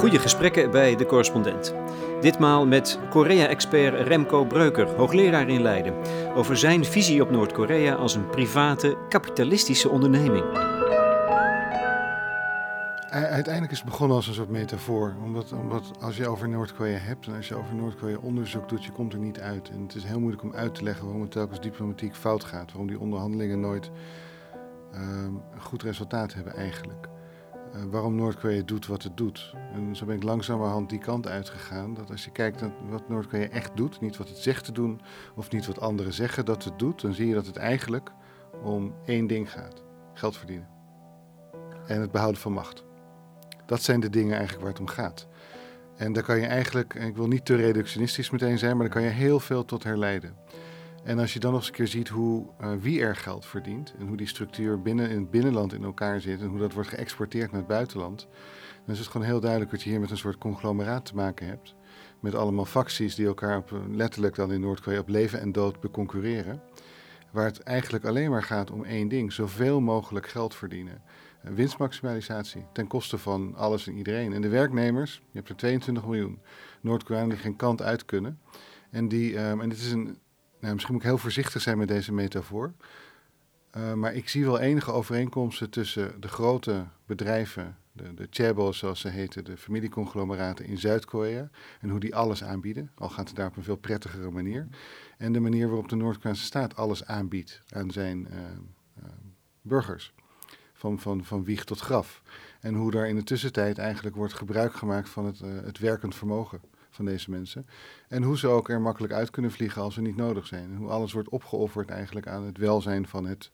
Goede gesprekken bij de correspondent. Ditmaal met Korea-expert Remco Breuker, hoogleraar in Leiden, over zijn visie op Noord-Korea als een private, kapitalistische onderneming. Uiteindelijk is het begonnen als een soort metafoor. Omdat, als je over Noord-Korea hebt en als je over Noord-Korea onderzoek doet, je komt er niet uit. En het is heel moeilijk om uit te leggen waarom het telkens diplomatiek fout gaat. Waarom die onderhandelingen nooit uh, een goed resultaat hebben eigenlijk. Uh, waarom Noord-Korea doet wat het doet. En zo ben ik langzamerhand die kant uitgegaan. Dat als je kijkt naar wat Noord-Korea echt doet, niet wat het zegt te doen of niet wat anderen zeggen dat het doet, dan zie je dat het eigenlijk om één ding gaat: geld verdienen. En het behouden van macht. Dat zijn de dingen eigenlijk waar het om gaat. En daar kan je eigenlijk, ik wil niet te reductionistisch meteen zijn, maar daar kan je heel veel tot herleiden. En als je dan nog eens een keer ziet hoe, uh, wie er geld verdient en hoe die structuur binnen in het binnenland in elkaar zit en hoe dat wordt geëxporteerd naar het buitenland, dan is het gewoon heel duidelijk dat je hier met een soort conglomeraat te maken hebt. Met allemaal facties die elkaar op, letterlijk dan in Noord-Korea op leven en dood beconcurreren. Waar het eigenlijk alleen maar gaat om één ding: zoveel mogelijk geld verdienen. Winstmaximalisatie ten koste van alles en iedereen. En de werknemers, je hebt er 22 miljoen Noord-Koreanen die geen kant uit kunnen. En, die, um, en dit is een, nou, misschien moet ik heel voorzichtig zijn met deze metafoor. Uh, maar ik zie wel enige overeenkomsten tussen de grote bedrijven, de, de chaebo's zoals ze heten, de familieconglomeraten in Zuid-Korea. En hoe die alles aanbieden, al gaat het daar op een veel prettigere manier. En de manier waarop de Noord-Koreaanse staat alles aanbiedt aan zijn uh, uh, burgers van, van, van wieg tot graf. En hoe daar in de tussentijd eigenlijk wordt gebruik gemaakt van het, het werkend vermogen van deze mensen. En hoe ze ook er makkelijk uit kunnen vliegen als ze niet nodig zijn. En hoe alles wordt opgeofferd eigenlijk aan het welzijn van het,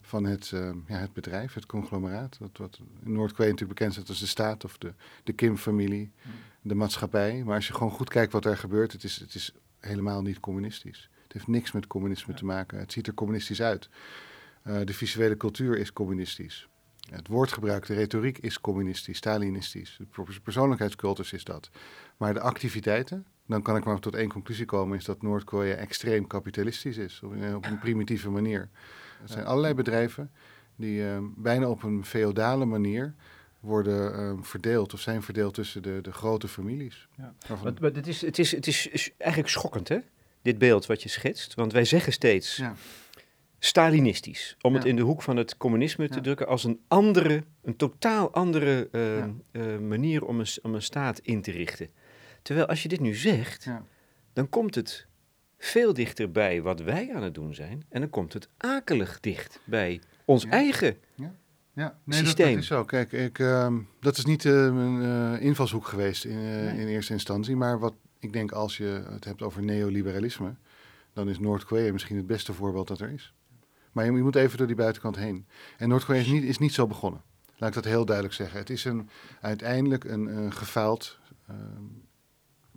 van het, uh, ja, het bedrijf, het conglomeraat. Dat wat in Noord-Korea natuurlijk bekend staat als de staat of de, de Kim-familie, de maatschappij. Maar als je gewoon goed kijkt wat er gebeurt, het is, het is helemaal niet communistisch. Het heeft niks met communisme te maken. Het ziet er communistisch uit. Uh, de visuele cultuur is communistisch. Het woordgebruik, de retoriek is communistisch, Stalinistisch. De persoonlijkheidscultus is dat. Maar de activiteiten, dan kan ik maar tot één conclusie komen, is dat Noord-Korea extreem kapitalistisch is. Op een, op een primitieve manier. Er zijn allerlei bedrijven die uh, bijna op een feodale manier worden uh, verdeeld of zijn verdeeld tussen de, de grote families. Ja. Maar, maar het, is, het, is, het is eigenlijk schokkend, hè? Dit beeld wat je schetst. Want wij zeggen steeds. Ja Stalinistisch. Om ja. het in de hoek van het communisme te drukken als een andere, een totaal andere ja. uh, manier om een, om een staat in te richten. Terwijl als je dit nu zegt, dan komt het veel dichter bij wat wij aan het doen zijn. En dan komt het akelig dicht bij ons eigen ja, nee, systeem. Dat, dat, is zo. Kijk, ik, uh, dat is niet uh, mijn invalshoek geweest in, nee. in eerste instantie. Maar wat ik denk als je het hebt over neoliberalisme, dan is Noord-Korea misschien het beste voorbeeld dat er is. Maar je, je moet even door die buitenkant heen. En Noord-Korea is niet, is niet zo begonnen. Laat ik dat heel duidelijk zeggen. Het is een, uiteindelijk een, een gefaald, uh,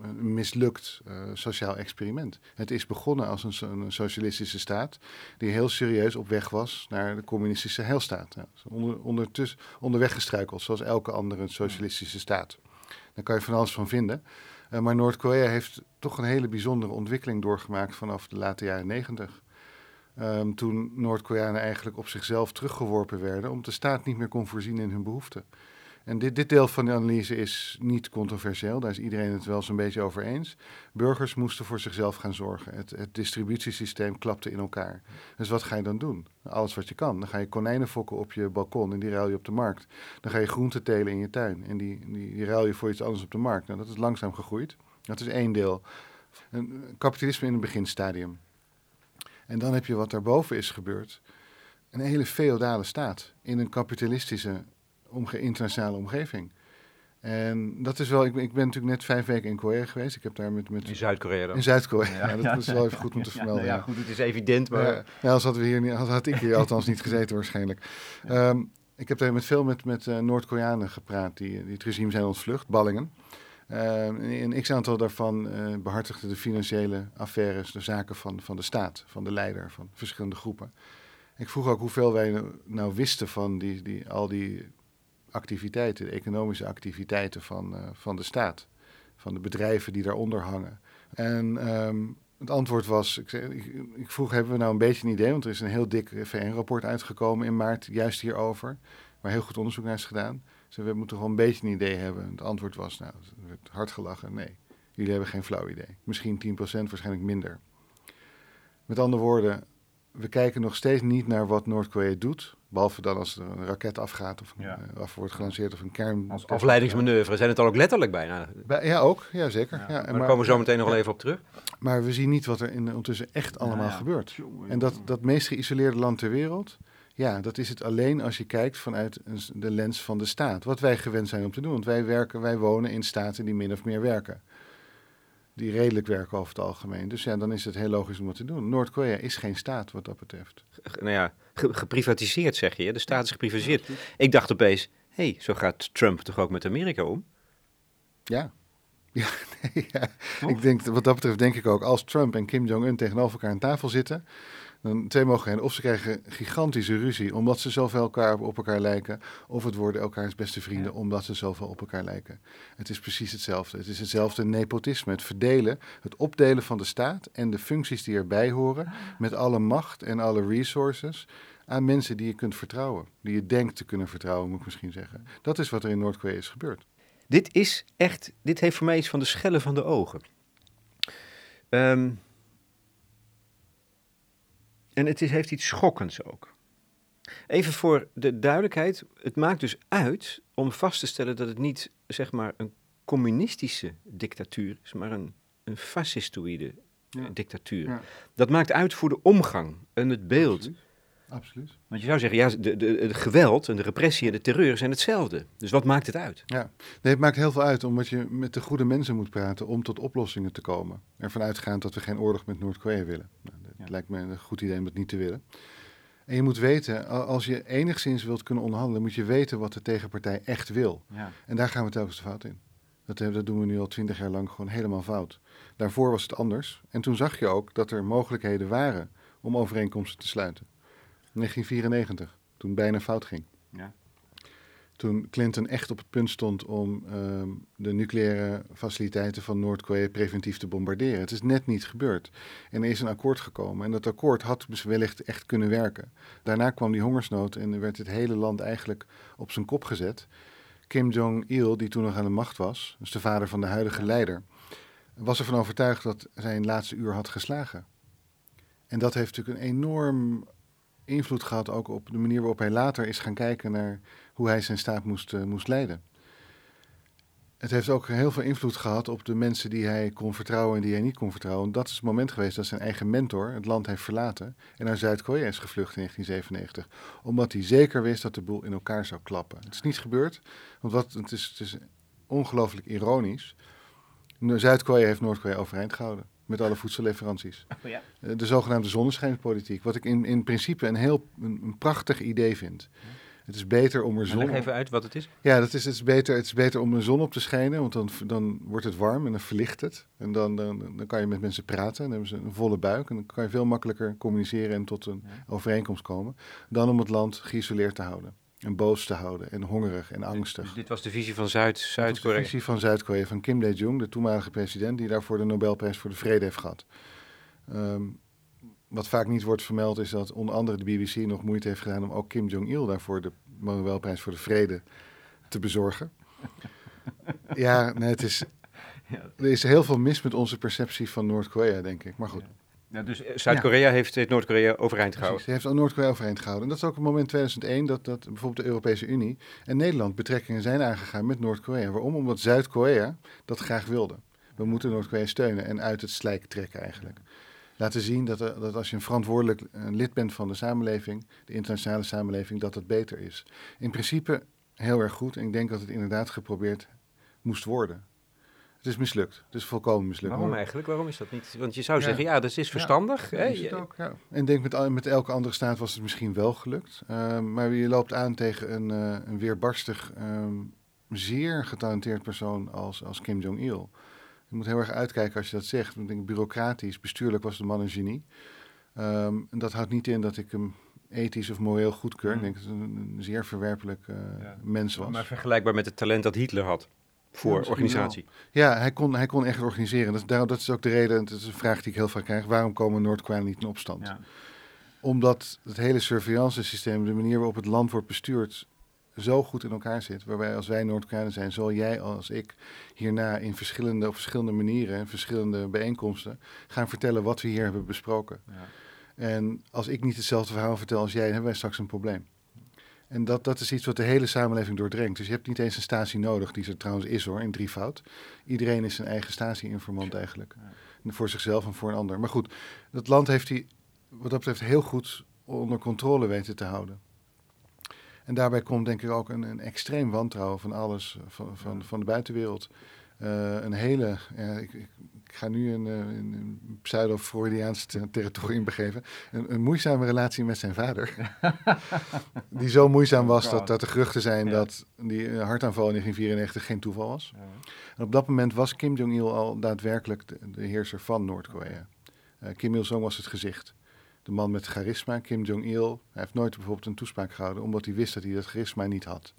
een mislukt uh, sociaal experiment. Het is begonnen als een, een, socialistische staat die heel serieus op weg was naar de communistische heilstaat. Onder, ondertussen, onderweg gestruikeld, zoals elke andere socialistische staat. Daar kan je van alles van vinden. Uh, maar Noord-Korea heeft toch een hele bijzondere ontwikkeling doorgemaakt vanaf de late jaren negentig. Um, toen Noord-Koreanen eigenlijk op zichzelf teruggeworpen werden, omdat de staat niet meer kon voorzien in hun behoeften. En dit, dit deel van de analyse is niet controversieel, daar is iedereen het wel zo'n beetje over eens. Burgers moesten voor zichzelf gaan zorgen. Het, het, distributiesysteem klapte in elkaar. Dus wat ga je dan doen? Alles wat je kan. Dan ga je konijnen fokken op je balkon en die ruil je op de markt. Dan ga je groenten telen in je tuin en die, die, ruil je voor iets anders op de markt. Nou, dat is langzaam gegroeid. Dat is één deel. Een, kapitalisme in het beginstadium. En dan heb je wat daarboven is gebeurd. Een hele feodale staat in een kapitalistische omge internationale omgeving. En dat is wel, ik, ik ben natuurlijk net vijf weken in Korea geweest. Ik heb daar met... met in Zuid-Korea dan? In Zuid-Korea, ja, dat is wel even goed om te vermelden. Ja, ja, goed, het is evident, maar... Ja, als hadden we hier niet, had ik hier althans niet gezeten waarschijnlijk. Um, ik heb daar met veel met, met uh, Noord-Koreanen gepraat die, die het regime zijn ontvlucht, ballingen. Uh, een x-aantal daarvan uh, behartigde de financiële affaires, de zaken van, van de staat, van de leider, van verschillende groepen. Ik vroeg ook hoeveel wij nou wisten van die, die, al die activiteiten, de economische activiteiten van, uh, van de staat, van de bedrijven die daaronder hangen. En um, het antwoord was, ik, ik, vroeg, hebben we nou een beetje een idee, want er is een heel dik VN-rapport uitgekomen in maart, juist hierover, waar heel goed onderzoek naar is gedaan. Ze we moeten gewoon een beetje een idee hebben. Het antwoord was, nou, het werd hard gelachen. Nee, jullie hebben geen flauw idee. Misschien 10%, waarschijnlijk minder. Met andere woorden, we kijken nog steeds niet naar wat Noord-Korea doet. Behalve dan als er een raket afgaat of ja. uh, af wordt gelanceerd of een kern. Als afleidingsmanoeuvre zijn het dan ook letterlijk bijna. ja, ook. Ja, zeker. Ja, maar, daar komen we zo meteen nog wel even op terug. Maar we zien niet wat er in, ondertussen echt allemaal gebeurt. En dat, dat meest geïsoleerde land ter wereld, ja, dat is het alleen als je kijkt vanuit de lens van de staat. Wat wij gewend zijn om te doen. Want wij, werken, wij wonen in staten die min of meer werken die redelijk werken over het algemeen. Dus ja, dan is het heel logisch om dat te doen. Noord-Korea is geen staat wat dat betreft. Nou ja, geprivatiseerd zeg je. De staat is geprivatiseerd. Ik dacht opeens, hé, hey, zo gaat Trump toch ook met Amerika om? Ja. Ja, nee, ja. Ik denk, wat dat betreft denk ik ook, als Trump en Kim Jong-un tegenover elkaar aan tafel zitten, dan twee mogelijkheden. Of ze krijgen gigantische ruzie omdat ze zoveel elkaar op elkaar lijken. Of het worden elkaars beste vrienden omdat ze zoveel op elkaar lijken. Het is precies hetzelfde. Het is hetzelfde nepotisme. Het verdelen, het opdelen van de staat en de functies die erbij horen. Ah. Met alle macht en alle resources aan mensen die je kunt vertrouwen. Die je denkt te kunnen vertrouwen, moet ik misschien zeggen. Dat is wat er in Noord-Korea is gebeurd. Dit is echt, dit heeft voor mij iets van de schellen van de ogen. Um, en het is, heeft iets schokkends ook. Even voor de duidelijkheid, het maakt dus uit om vast te stellen dat het niet zeg maar een communistische dictatuur is, maar een, een fascistoïde dictatuur. Dat maakt uit voor de omgang en het beeld. Absoluut. Want je zou zeggen, ja, de, de, het geweld en de repressie en de terreur zijn hetzelfde. Dus wat maakt het uit? Ja, nee, het maakt heel veel uit omdat je met de goede mensen moet praten om tot oplossingen te komen. Ervan uitgaand dat we geen oorlog met Noord-Korea willen. Nou, het lijkt me een goed idee om dat niet te willen. En je moet weten, als je enigszins wilt kunnen onderhandelen, moet je weten wat de tegenpartij echt wil. Ja. En daar gaan we telkens de fout in. Dat, eh, dat doen we nu al twintig jaar lang gewoon helemaal fout. Daarvoor was het anders. En toen zag je ook dat er mogelijkheden waren om overeenkomsten te sluiten. 1994, toen bijna fout ging. Ja. Toen Clinton echt op het punt stond om ehm, de nucleaire faciliteiten van Noord-Korea preventief te bombarderen. Het is net niet gebeurd. En er is een akkoord gekomen. En dat akkoord had dus wellicht echt kunnen werken. Daarna kwam die hongersnood en werd het hele land eigenlijk op zijn kop gezet. Kim Jong-il, die toen nog aan de macht was, dus de vader van de huidige leider, was ervan overtuigd dat hij een laatste uur had geslagen. En dat heeft natuurlijk een enorm invloed gehad ook op de manier waarop hij later is gaan kijken naar hoe hij zijn staat moest, uh, moest leiden. Het heeft ook heel veel invloed gehad op de mensen die hij kon vertrouwen en die hij niet kon vertrouwen. Dat is het moment geweest dat zijn eigen mentor het land heeft verlaten en naar Zuid-Korea is gevlucht in 1997. Omdat hij zeker wist dat de boel in elkaar zou klappen. Het is niet gebeurd, want wat, het, is, het is ongelooflijk ironisch. Zuid-Korea heeft Noord-Korea overeind gehouden met alle voedselleveranties. Oh, ja. Eh, de zogenaamde zonneschijnpolitiek. Wat ik in, in principe een heel een, prachtig idee vind. Het is beter om er zon. Leg even uit wat het is. Ja, dat is, het, is beter, het is beter om de zon op te schijnen, want dan, dan wordt het warm en dan verlicht het. En dan, dan, dan kan je met mensen praten en dan hebben ze een volle buik. En dan kan je veel makkelijker communiceren en tot een overeenkomst komen. Dan om het land geïsoleerd te houden. En boos te houden en hongerig en angstig. Dus dit was de visie van Zuid-Zuid-Korea? De visie van Zuid-Korea, van Kim Dae-jung, de toenmalige president, die daarvoor de Nobelprijs voor de Vrede heeft gehad. Ehm, wat vaak niet wordt vermeld is dat onder andere de BBC nog moeite heeft gedaan om ook Kim Jong-il daarvoor de Nobelprijs voor de Vrede te bezorgen. ja, nee, het is, er is heel veel mis met onze perceptie van Noord-Korea, denk ik. Maar goed. Ja, dus eh, Zuid-Korea heeft Noord-Korea overeind gehouden. Precies, heeft Noord-Korea overeind gehouden. En dat is ook het moment 2001 dat, dat bijvoorbeeld de Europese Unie en Nederland betrekkingen zijn aangegaan met Noord-Korea. Waarom? Omdat Zuid-Korea dat graag wilde. We moeten Noord-Korea steunen en uit het slijk trekken eigenlijk. Laten zien dat, dat als je een verantwoordelijk lid bent van de samenleving, de internationale samenleving, dat het beter is. In principe heel erg goed. En ik denk dat het inderdaad geprobeerd moest worden. Het is mislukt. Het is volkomen mislukt. Waarom eigenlijk? Waarom is dat niet? Want je zou zeggen, ja, dat is verstandig. Ja, Is het ook, ja. En ik denk met, met elke andere staat was het misschien wel gelukt. Ehm, maar je loopt aan tegen een, uh, een weerbarstig, ehm, zeer getalenteerd persoon als, als Kim Jong-il. Je moet heel erg uitkijken als je dat zegt. Ik denk, bureaucratisch, bestuurlijk was de man een genie. Ehm, en dat houdt niet in dat ik hem ethisch of moreel goedkeur. Ik mm. denk dat het een, zeer verwerpelijk uh, mens was. Maar vergelijkbaar met het talent dat Hitler had voor organisatie. Ja, hij kon, hij kon echt organiseren. Dat, daarom, dat is ook de reden, dat is een vraag die ik heel vaak krijg. Waarom komen Noord-Korea niet in opstand? Ja. Omdat het hele surveillance systeem, de manier waarop het land wordt bestuurd, zo goed in elkaar zit. Waarbij als wij Noord-Koreanen zijn, zowel jij als ik hierna in verschillende, op verschillende manieren en verschillende bijeenkomsten gaan vertellen wat we hier hebben besproken. Ja. En als ik niet hetzelfde verhaal vertel als jij, dan hebben wij straks een probleem. En dat, dat is iets wat de hele samenleving doordrenkt. Dus je hebt niet eens een statie nodig, die er trouwens is hoor, in drievoud. Iedereen is zijn eigen statie-informant eigenlijk. Voor zichzelf en voor een ander. Maar goed, dat land heeft hij wat dat betreft heel goed onder controle weten te houden. En daarbij komt denk ik ook een, een extreem wantrouwen van alles, van, van, van de buitenwereld. Uh, een hele, ja, ik, ik, ga nu een, eh, een pseudo-Freudiaans territorium begeven. Een, een, moeizame relatie met zijn vader. die zo moeizaam was dat, dat er geruchten zijn dat die eh, hartaanval in 1994 geen toeval was. Ja. En op dat moment was Kim Jong-il al daadwerkelijk de, de heerser van Noord-Korea. Uh, Kim Il-sung was het gezicht de man met charisma, Kim Jong-il, hij heeft nooit bijvoorbeeld een toespraak gehouden, omdat hij wist dat hij dat charisma niet had.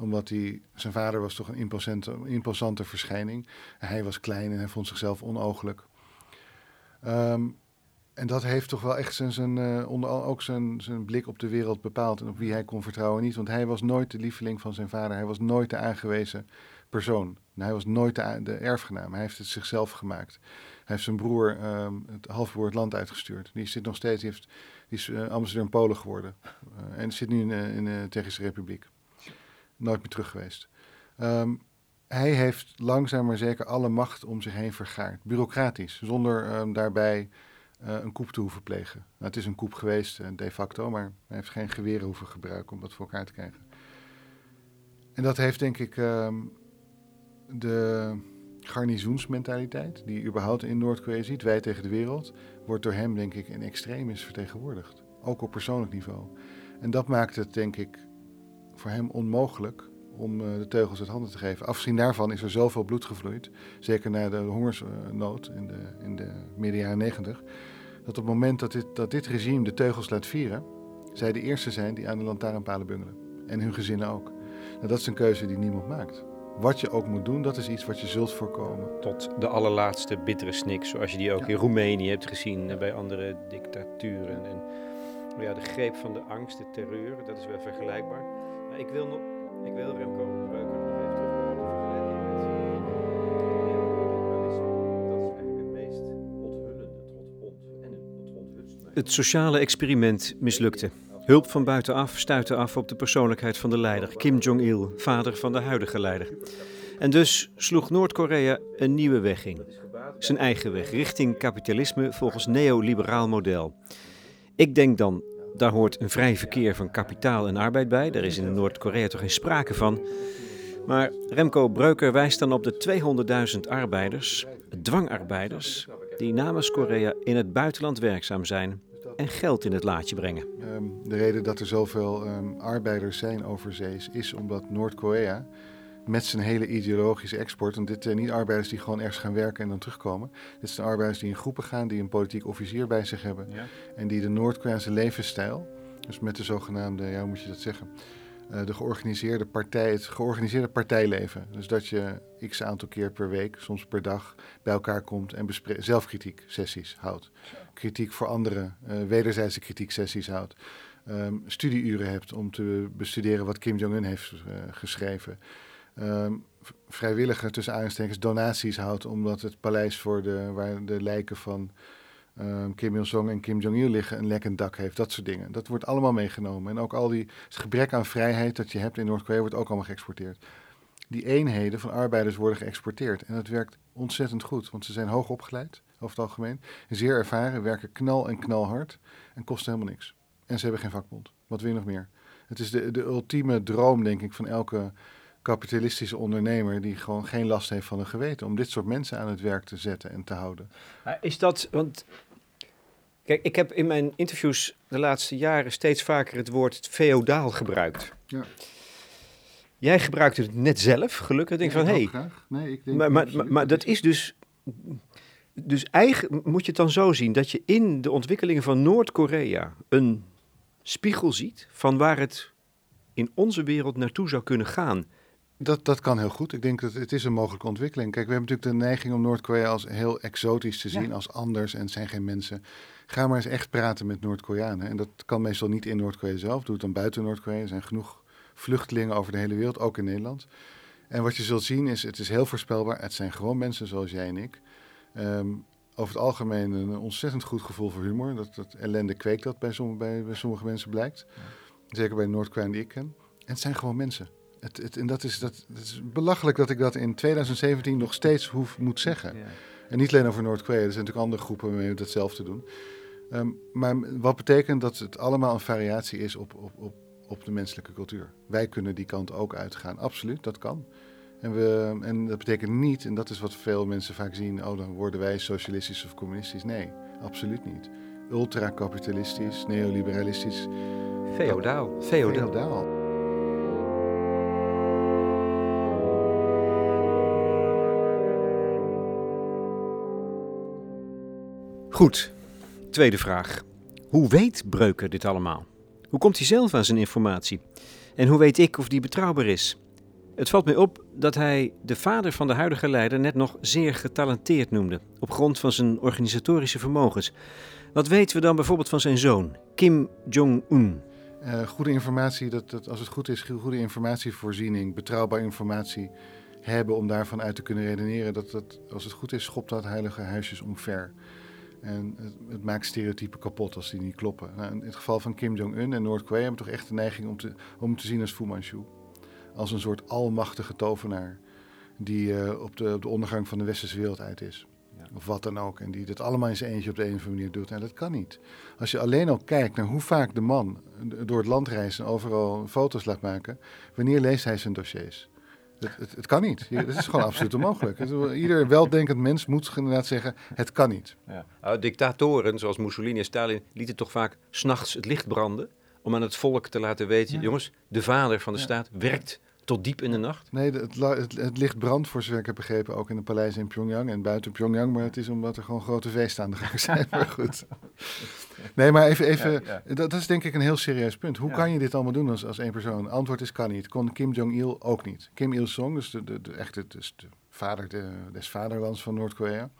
Omdat hij, zijn vader was toch een imposante, imposante verschijning. Hij was klein en hij vond zichzelf onogelijk. Ehm, en dat heeft toch wel echt zijn, zijn, uh, onder ook zijn, zijn blik op de wereld bepaald en op wie hij kon vertrouwen niet. Want hij was nooit de lieveling van zijn vader, hij was nooit de aangewezen persoon. hij was nooit de, de erfgenaam, hij heeft het zichzelf gemaakt heeft zijn broer, um, het halfbroer, het land uitgestuurd. Die zit nog steeds, heeft, is uh, ambassadeur in Polen geworden. Uh, en zit nu in, in de Tsjechische Republiek. Nooit meer terug geweest. Um, hij heeft langzaam maar zeker alle macht om zich heen vergaard. Bureaucratisch, zonder um, daarbij een koep te hoeven plegen. Nou, het is een koep geweest, de facto, maar hij heeft geen geweren hoeven gebruiken om dat voor elkaar te krijgen. En dat heeft denk ik de garnizoensmentaliteit, die überhaupt in Noord-Korea ziet, wij tegen de wereld, wordt door hem denk ik in extremis vertegenwoordigd. Ook op persoonlijk niveau. En dat maakt het denk ik voor hem onmogelijk om uh, de teugels uit handen te geven. Afgezien daarvan is er zoveel bloed gevloeid, zeker na de hongersnood in de, in de midden jaren negentig, dat op het moment dat dit, dat dit regime de teugels laat vieren, zij de eerste zijn die aan de lantaarnpalen bungelen. En hun gezinnen ook. Nou, dat is een keuze die niemand maakt wat je ook moet doen, dat is iets wat je zult voorkomen. Tot de allerlaatste bittere snik, zoals je die ook in Roemenië hebt gezien, bij andere dictaturen. En ja, de greep van de angst, de terreur, dat is wel vergelijkbaar. Ik wil nog, ik wil nog even terugkomen op de vergelijking met neoliberalisme. Dat is eigenlijk het meest onthullende en. Het sociale experiment mislukte. Hulp van buitenaf stuitte af op de persoonlijkheid van de leider, Kim Jong-il, vader van de huidige leider. En dus sloeg Noord-Korea een nieuwe weg in. Zijn eigen weg, richting kapitalisme volgens neoliberaal model. Ik denk dan, daar hoort een vrij verkeer van kapitaal en arbeid bij. Daar is in Noord-Korea toch geen sprake van. Maar Remco Breuker wijst dan op de 200.000 arbeiders, dwangarbeiders, die namens Korea in het buitenland werkzaam zijn en geld in het laadje brengen. Ehm, de reden dat er zoveel um, arbeiders zijn overzees is omdat Noord-Korea met zijn hele ideologische export, en dit zijn niet arbeiders die gewoon ergens gaan werken en dan terugkomen. Dit zijn arbeiders die in groepen gaan, die een politiek officier bij zich hebben en die de Noord-Koreaanse levensstijl, dus met de zogenaamde, ja, hoe moet je dat zeggen? Uh, de georganiseerde partij, het georganiseerde partijleven. Dus dat je x aantal keer per week, soms per dag, bij elkaar komt en zelfkritiek sessies houdt kritiek voor anderen, uh, wederzijdse kritiek sessies houdt. Um, studieuren hebt om te bestuderen wat Kim Jong-un heeft uh, geschreven. Um, vrijwillige, tussen aanstekens, donaties houdt omdat het paleis voor de, waar de lijken van um, Kim Il-sung en Kim Jong-il liggen een lekkend dak heeft. Dat soort dingen. Dat wordt allemaal meegenomen. En ook al die gebrek aan vrijheid dat je hebt in Noord-Korea wordt ook allemaal geëxporteerd. Die eenheden van arbeiders worden geëxporteerd. En dat werkt ontzettend goed, want ze zijn hoog opgeleid over het algemeen. Zeer ervaren, werken knal en knalhard en kosten helemaal niks. En ze hebben geen vakbond. Wat wil je nog meer? Het is de, de ultieme droom, denk ik, van elke kapitalistische ondernemer die gewoon geen last heeft van een geweten. Om dit soort mensen aan het werk te zetten en te houden. Is dat, want kijk, ik heb in mijn interviews de laatste jaren steeds vaker het woord feodaal gebruikt. Ja. Jij gebruikt het net zelf, gelukkig. Denk van, hé. Hey, nee, ik denk maar, maar, maar, maar dat is dus dus eigenlijk moet je het dan zo zien dat je in de ontwikkelingen van Noord-Korea een spiegel ziet van waar het in onze wereld naartoe zou kunnen gaan. Dat, dat kan heel goed. Ik denk dat het is een mogelijke ontwikkeling. Kijk, we hebben natuurlijk de neiging om Noord-Korea als heel exotisch te zien, als anders en het zijn geen mensen. Ga maar eens echt praten met Noord-Koreanen. En dat kan meestal niet in Noord-Korea zelf. Doe het dan buiten Noord-Korea. Er zijn genoeg vluchtelingen over de hele wereld, ook in Nederland. En wat je zult zien is, het is heel voorspelbaar. Het zijn gewoon mensen zoals jij en ik. Ehm, over het algemeen een ontzettend goed gevoel voor humor. Dat, dat ellende kweekt dat bij sommige, bij, bij sommige mensen blijkt. Zeker bij Noord-Korea die ik ken. En het zijn gewoon mensen. Het, het, en dat is, dat, is belachelijk dat ik dat in 2017 nog steeds hoef, moet zeggen. Ja. En niet alleen over Noord-Korea, er zijn natuurlijk andere groepen waarmee we datzelfde doen. Um, maar wat betekent dat het allemaal een variatie is op, op, op, op de menselijke cultuur. Wij kunnen die kant ook uitgaan, absoluut, dat kan. En, we, en dat betekent niet, en dat is wat veel mensen vaak zien, oh dan worden wij socialistisch of communistisch. Nee, absoluut niet. Ultracapitalistisch, neoliberalistisch. Feodaal. Feodaal. Goed, tweede vraag. Hoe weet Breuker dit allemaal? Hoe komt hij zelf aan zijn informatie? En hoe weet ik of die betrouwbaar is? Het valt mij op dat hij de vader van de huidige leider net nog zeer getalenteerd noemde, op grond van zijn organisatorische vermogens. Wat weten we dan bijvoorbeeld van zijn zoon, Kim Jong-un? Uh, goede informatie, dat, dat, als het goed is, goede informatievoorziening, betrouwbare informatie hebben om daarvan uit te kunnen redeneren. Dat, dat, als het goed is, schopt dat heilige huisjes omver. En het, het, maakt stereotypen kapot als die niet kloppen. Nou, in het geval van Kim Jong-un en Noord-Korea hebben toch echt de neiging om, te, om te zien als Fu Manchu. Als een soort almachtige tovenaar die uh, op, de, op de ondergang van de westerse wereld uit is. Ja. Of wat dan ook. En die dat allemaal in zijn eentje op de een of andere manier doet. En dat kan niet. Als je alleen al kijkt naar hoe vaak de man door het land reist en overal foto's laat maken. Wanneer leest hij zijn dossiers? Het, het, het, kan niet. Het is gewoon absoluut onmogelijk. Ieder weldenkend mens moet inderdaad zeggen, het kan niet. Ja. Nou, dictatoren zoals Mussolini en Stalin lieten toch vaak s'nachts het licht branden... om aan het volk te laten weten, jongens, de vader van de staat werkt tot diep in de nacht? Nee, het, het, het, licht brandt, voor zover ik heb begrepen, ook in de paleizen in Pyongyang en buiten Pyongyang. Maar het is omdat er gewoon grote feesten aan de gang zijn. maar goed. Nee, maar even, even Dat, is denk ik een heel serieus punt. Hoe kan je dit allemaal doen als, als één persoon? Antwoord is kan niet. Kon Kim Jong-il ook niet. Kim Il-sung, dus de, de, de, echte dus de vader de, des vaderlands van Noord-Korea,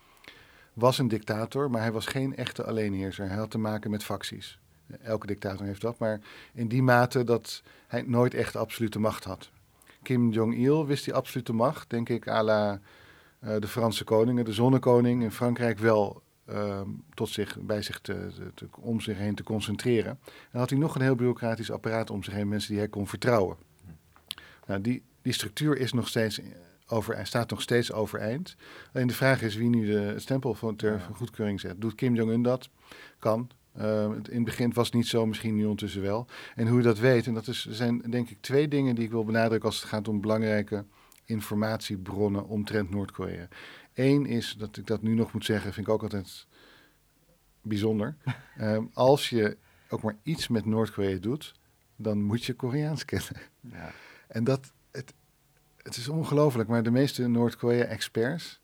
was een dictator, maar hij was geen echte alleenheerser. Hij had te maken met facties. Elke dictator heeft dat, maar in die mate dat hij nooit echt absolute macht had. Kim Jong-il wist die absolute macht, denk ik, à la uh, de Franse koningen, de zonnekoning in Frankrijk wel uh, tot zich, bij zich te, te, om zich heen te concentreren. En had hij nog een heel bureaucratisch apparaat om zich heen, mensen die hij kon vertrouwen. Nou, die, die structuur is nog steeds over, staat nog steeds overeind. Alleen de vraag is wie nu de stempel van ter goedkeuring zet. Doet Kim Jong-un dat? Kan. Uh, in het begin was het niet zo, misschien nu ondertussen wel. En hoe je dat weet, en dat is, zijn denk ik twee dingen die ik wil benadrukken als het gaat om belangrijke informatiebronnen omtrent Noord-Korea. Eén is, dat ik dat nu nog moet zeggen, vind ik ook altijd bijzonder. Uh, als je ook maar iets met Noord-Korea doet, dan moet je Koreaans kennen. Ja. En dat, het, het is ongelooflijk, maar de meeste Noord-Korea-experts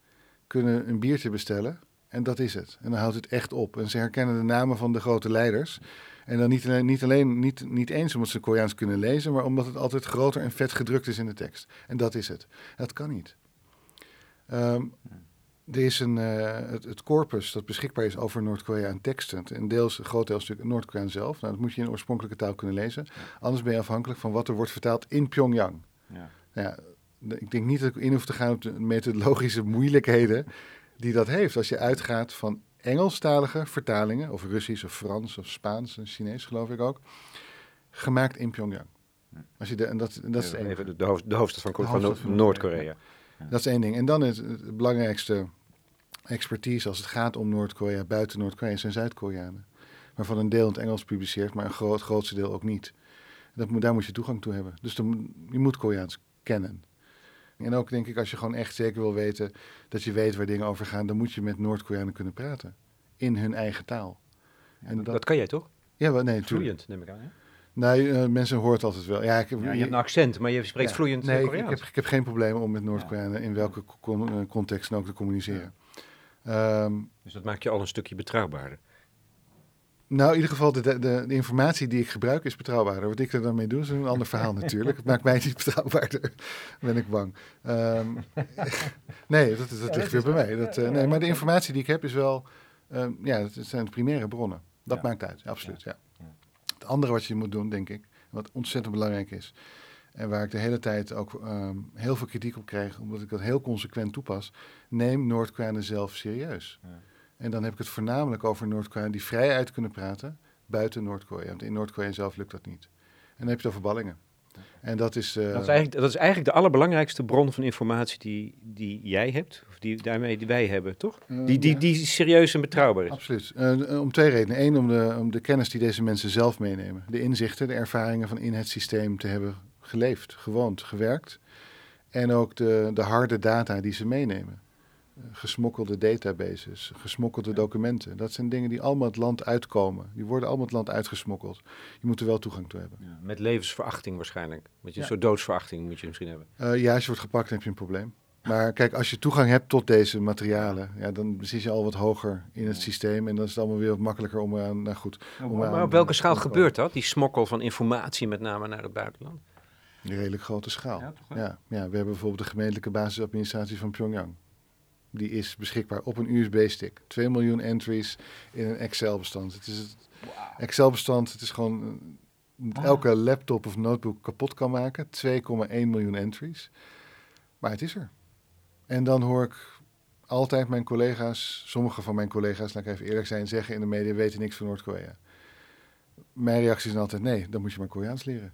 kunnen een biertje bestellen en dat is het. En dan houdt het echt op. En ze herkennen de namen van de grote leiders. En dan niet alleen, niet, alleen, niet, niet eens omdat ze Koreaans kunnen lezen, maar omdat het altijd groter en vet gedrukt is in de tekst. En dat is het. Dat kan niet. Um, er is een, uh, het, het, corpus dat beschikbaar is over Noord-Korea aan teksten. En deels, een groot deel stuk Noord-Korea zelf. Nou, dat moet je in oorspronkelijke taal kunnen lezen. Anders ben je afhankelijk van wat er wordt vertaald in Pyongyang. Ja. Nou ja, ik denk niet dat ik in hoef te gaan op de methodologische moeilijkheden die dat heeft. Als je uitgaat van Engelstalige vertalingen, of Russisch of Frans of Spaans en Chinees geloof ik ook, gemaakt in Pyongyang. Als je de, en dat, dat is even de, de, hoofd, de hoofdstad van, van Noord-Korea. Dat is één ding. En dan is het belangrijkste expertise als het gaat om Noord-Korea, buiten Noord-Korea, zijn Zuid-Koreanen. Waarvan een deel in het Engels publiceert, maar een groot, grootste deel ook niet. Dat moet, daar moet je toegang toe hebben. Dus je moet Koreaans kennen. En ook denk ik, als je gewoon echt zeker wil weten dat je weet waar dingen over gaan, dan moet je met Noord-Koreanen kunnen praten. In hun eigen taal. en dat, kan jij toch? Ja, wel, nee, Vloeiend, neem ik aan. Hè? Nee, uh, mensen hoort altijd wel. Ja, ik, ja, je hebt een accent, maar je spreekt vloeiend nee, Koreaans. Ik, heb, ik heb geen probleem om met Noord-Koreanen in welke con uh, context dan ook te communiceren. Um, dus dat maakt je al een stukje betrouwbaarder. Nou, in ieder geval, de, de, de, informatie die ik gebruik is betrouwbaarder. Wat ik er dan mee doe, is een ander verhaal natuurlijk. Het maakt mij niet betrouwbaarder, ben ik bang. Um, nee, dat, dat ligt weer bij mij. Dat, uh, nee, maar de informatie die ik heb is wel... Um, ja, dat zijn de primaire bronnen. Dat maakt uit, absoluut, ja. Het andere wat je moet doen, denk ik, wat ontzettend belangrijk is... En waar ik de hele tijd ook ehm, heel veel kritiek op krijg, omdat ik dat heel consequent toepas. Neem Noord-Koreanen zelf serieus. Ja. En dan heb ik het voornamelijk over Noord-Koreanen die vrij uit kunnen praten buiten Noord-Korea. Want in Noord-Korea zelf lukt dat niet. En dan heb je het over ballingen. En dat is, uh, dat, is eigenlijk, dat is eigenlijk de allerbelangrijkste bron van informatie die, die jij hebt, of die daarmee die wij hebben, toch? Uh, die, die, die serieus en betrouwbaar is. Absoluut. Uh, om twee redenen. Eén, om de, om de kennis die deze mensen zelf meenemen. De inzichten, de ervaringen van in het systeem te hebben geleefd, gewoond, gewerkt. En ook de, de harde data die ze meenemen. Eh, gesmokkelde databases, gesmokkelde documenten. Dat zijn dingen die allemaal het land uitkomen. Die worden allemaal het land uitgesmokkeld. Je moet er wel toegang toe hebben. Ja, met levensverachting waarschijnlijk. Met je ja. soort doodsverachting moet je misschien hebben. Uh, ja, als je wordt gepakt, heb je een probleem. Maar kijk, als je toegang hebt tot deze materialen, ja, dan zit je al wat hoger in het systeem. En dan is het allemaal weer wat makkelijker om aan. Nou goed. Om maar, op welke schaal gebeurt dat? Die smokkel van informatie, met name naar het buitenland? Een redelijk grote schaal. Ja, ja, ja, we hebben bijvoorbeeld de gemeentelijke basisadministratie van Pyongyang. Die is beschikbaar op een USB-stick. 2 miljoen entries in een Excel-bestand. Het is het Excel-bestand, het is gewoon uh, elke laptop of notebook kapot kan maken. 2,1 miljoen entries. Maar het is er. En dan hoor ik altijd mijn collega's, sommige van mijn collega's, laat ik even eerlijk zijn, zeggen in de media weten niks van Noord-Korea. Mijn reactie is altijd nee, dan moet je maar Koreaans leren.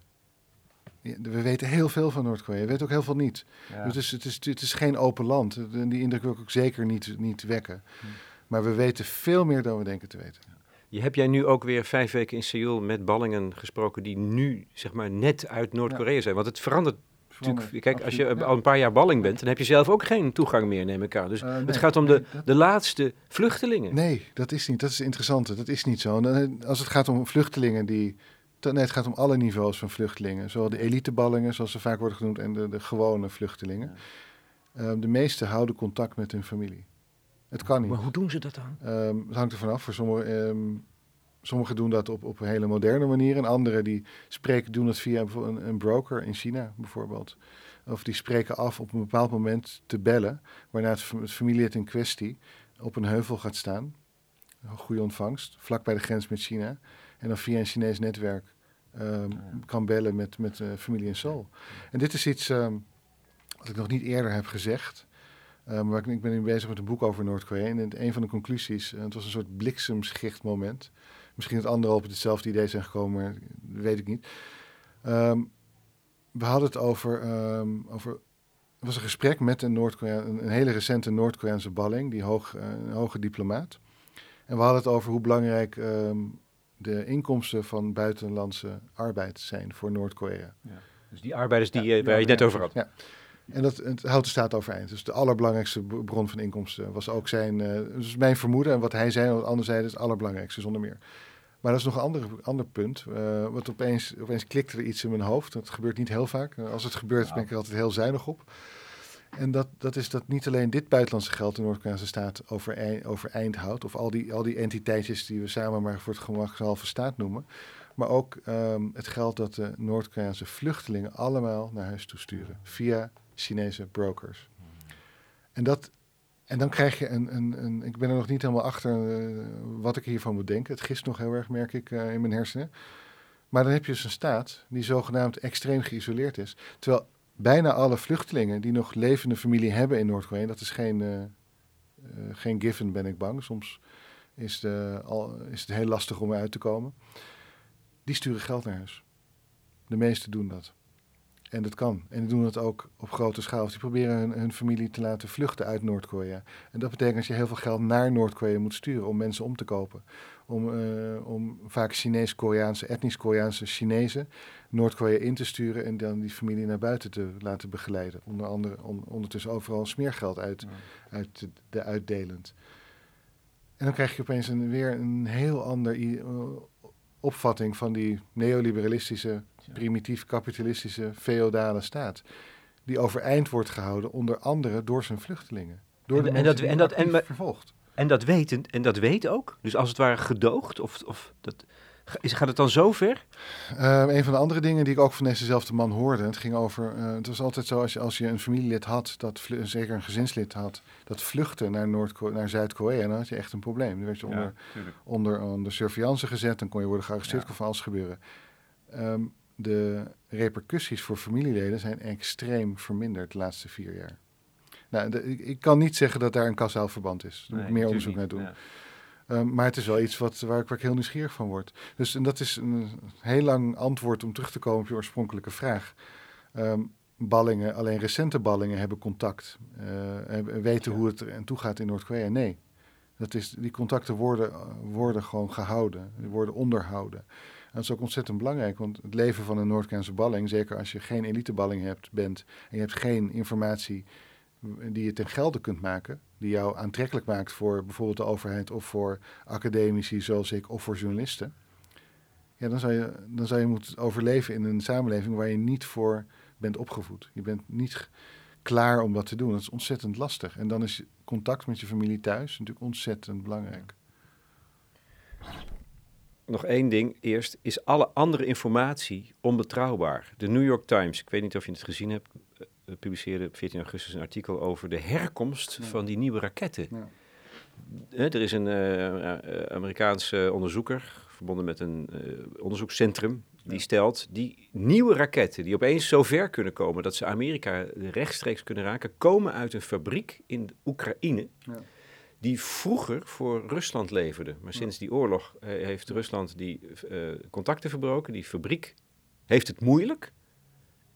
We weten heel veel van Noord-Korea. We weten ook heel veel niet. Dus het is, het, is, geen open land. Die indruk wil ik ook zeker niet, niet wekken. Hm. Maar we weten veel meer dan we denken te weten. Je heb jij nu ook weer vijf weken in Seoul met ballingen gesproken die nu zeg maar net uit Noord-Korea zijn? Want het verandert natuurlijk. Kijk, als je al een paar jaar balling bent, dan heb je zelf ook geen toegang meer, neem ik aan. Dus uh, het gaat om de, de laatste vluchtelingen. Nee, dat is niet. Dat is het interessante. Dat is niet zo. Als het gaat om vluchtelingen die Nee, het gaat om alle niveaus van vluchtelingen. Zowel de eliteballingen, zoals ze vaak worden genoemd, en de, de gewone vluchtelingen. Ehm, de meesten houden contact met hun familie. Het kan niet. Maar hoe doen ze dat dan? Um, het hangt er vanaf. Voor sommigen, um, sommigen doen dat op, op een hele moderne manier. En anderen die spreken, doen dat via een, een broker in China bijvoorbeeld. Of die spreken af op een bepaald moment te bellen. Waarna het, het familielid in kwestie op een heuvel gaat staan. Een goede ontvangst, vlak bij de grens met China. En dan via een Chinees netwerk um, kan bellen met, met uh, familie in Seoul. En dit is iets um, wat ik nog niet eerder heb gezegd. Um, maar ik, ik, ben nu bezig met een boek over Noord-Korea. En een van de conclusies, uh, het was een soort bliksemschichtmoment. Misschien dat anderen op hetzelfde idee zijn gekomen, weet ik niet. we hadden het over, over er was een gesprek met een, Noord een, hele recente Noord-Koreaanse balling, die hoog, uh, een hoge diplomaat. En we hadden het over hoe belangrijk um, de inkomsten van buitenlandse arbeid zijn voor Noord-Korea. Ja. Dus die arbeiders die, ja, waar je net over had. Ja. En dat het houdt de staat overeind. Dus de allerbelangrijkste bron van inkomsten was ook zijn, uh, dus mijn vermoeden en wat hij zei wat anderen zeiden is het allerbelangrijkste zonder meer. Maar dat is nog een ander, ander punt. Uh, wat opeens, opeens klikte er iets in mijn hoofd. Dat gebeurt niet heel vaak. Als het gebeurt ben ik er altijd heel zuinig op. En dat, dat is dat niet alleen dit buitenlandse geld de Noord-Koreaanse staat overeind, overeind houdt, of al die, al die entiteitjes die we samen maar voor het gemakshalve staat noemen, maar ook um, het geld dat de Noord-Koreaanse vluchtelingen allemaal naar huis toe sturen via Chinese brokers. En, dat, en dan krijg je een, een, een ik ben er nog niet helemaal achter uh, wat ik hiervan moet denken. Het gist nog heel erg, merk ik, uh, in mijn hersenen. Maar dan heb je dus een staat die zogenaamd extreem geïsoleerd is. Terwijl bijna alle vluchtelingen die nog levende familie hebben in Noord-Korea, dat is geen, uh, geen given, ben ik bang. Soms is, de, al, is het heel lastig om eruit te komen. Die sturen geld naar huis. De meesten doen dat. En dat kan. En die doen het ook op grote schaal. Die proberen hun, hun familie te laten vluchten uit Noord-Korea. En dat betekent dat je heel veel geld naar Noord-Korea moet sturen om mensen om te kopen. Om, uh, om vaak Chinees-Koreaanse, etnisch-Koreaanse Chinezen Noord-Korea in te sturen en dan die familie naar buiten te laten begeleiden. Onder andere on, ondertussen overal smeergeld uit, uit de, de, uitdelend. En dan krijg je opeens een, weer een heel ander uh, opvatting van die neoliberalistische, primitief kapitalistische, feodale staat. Die overeind wordt gehouden onder andere door zijn vluchtelingen. Door de en, en dat, en dat en, vervolgd. En dat weet, en dat weet ook? Dus als het ware gedoogd? Of, of dat, is, gaat het dan zo ver? Uh, een van de andere dingen die ik ook van dezezelfde man hoorde, het ging over, uh, het was altijd zo als je, als je een familielid had, dat zeker een gezinslid had, dat vluchtte naar, Noord naar Zuid-Korea, dan had je echt een probleem. Dan werd je onder, onder, onder surveillance gezet, dan kon je worden gearresteerd, ja. kon van alles gebeuren. Um, de repercussies voor familieleden zijn extreem verminderd de laatste vier jaar. Nou, ik, ik, kan niet zeggen dat daar een kausaal verband is. Daar moet ik meer onderzoek naar doen. Ehm, maar het is wel iets wat, waar, ik, waar ik heel nieuwsgierig van word. Dus en dat is een heel lang antwoord om terug te komen op je oorspronkelijke vraag. Ehm, ballingen, alleen recente ballingen hebben contact. Uh, weten hoe het er en toe gaat in Noord-Korea. Nee. Dat is, die contacten worden, worden gewoon gehouden, worden onderhouden. Dat is ook ontzettend belangrijk, want het leven van een Noord-Koreaanse balling, zeker als je geen eliteballing hebt, bent en je hebt geen informatie die je ten gelde kunt maken, die jou aantrekkelijk maakt voor bijvoorbeeld de overheid of voor academici zoals ik of voor journalisten, ja, dan zou je, dan zou je moeten overleven in een samenleving waar je niet voor bent opgevoed. Je bent niet klaar om dat te doen. Dat is ontzettend lastig. En dan is contact met je familie thuis natuurlijk ontzettend belangrijk. Nog één ding eerst. Is alle andere informatie onbetrouwbaar? De New York Times, ik weet niet of je het gezien hebt, uh, publiceerde op 14 augustus een artikel over de herkomst van die nieuwe raketten. Ja. er is een uh, Amerikaanse onderzoeker, verbonden met een onderzoekscentrum, die stelt, die nieuwe raketten die opeens zo ver kunnen komen dat ze Amerika rechtstreeks kunnen raken, komen uit een fabriek in Oekraïne. Ja. Die vroeger voor Rusland leverde. Maar sinds die oorlog uh, heeft Rusland die uh, contacten verbroken. Die fabriek heeft het moeilijk.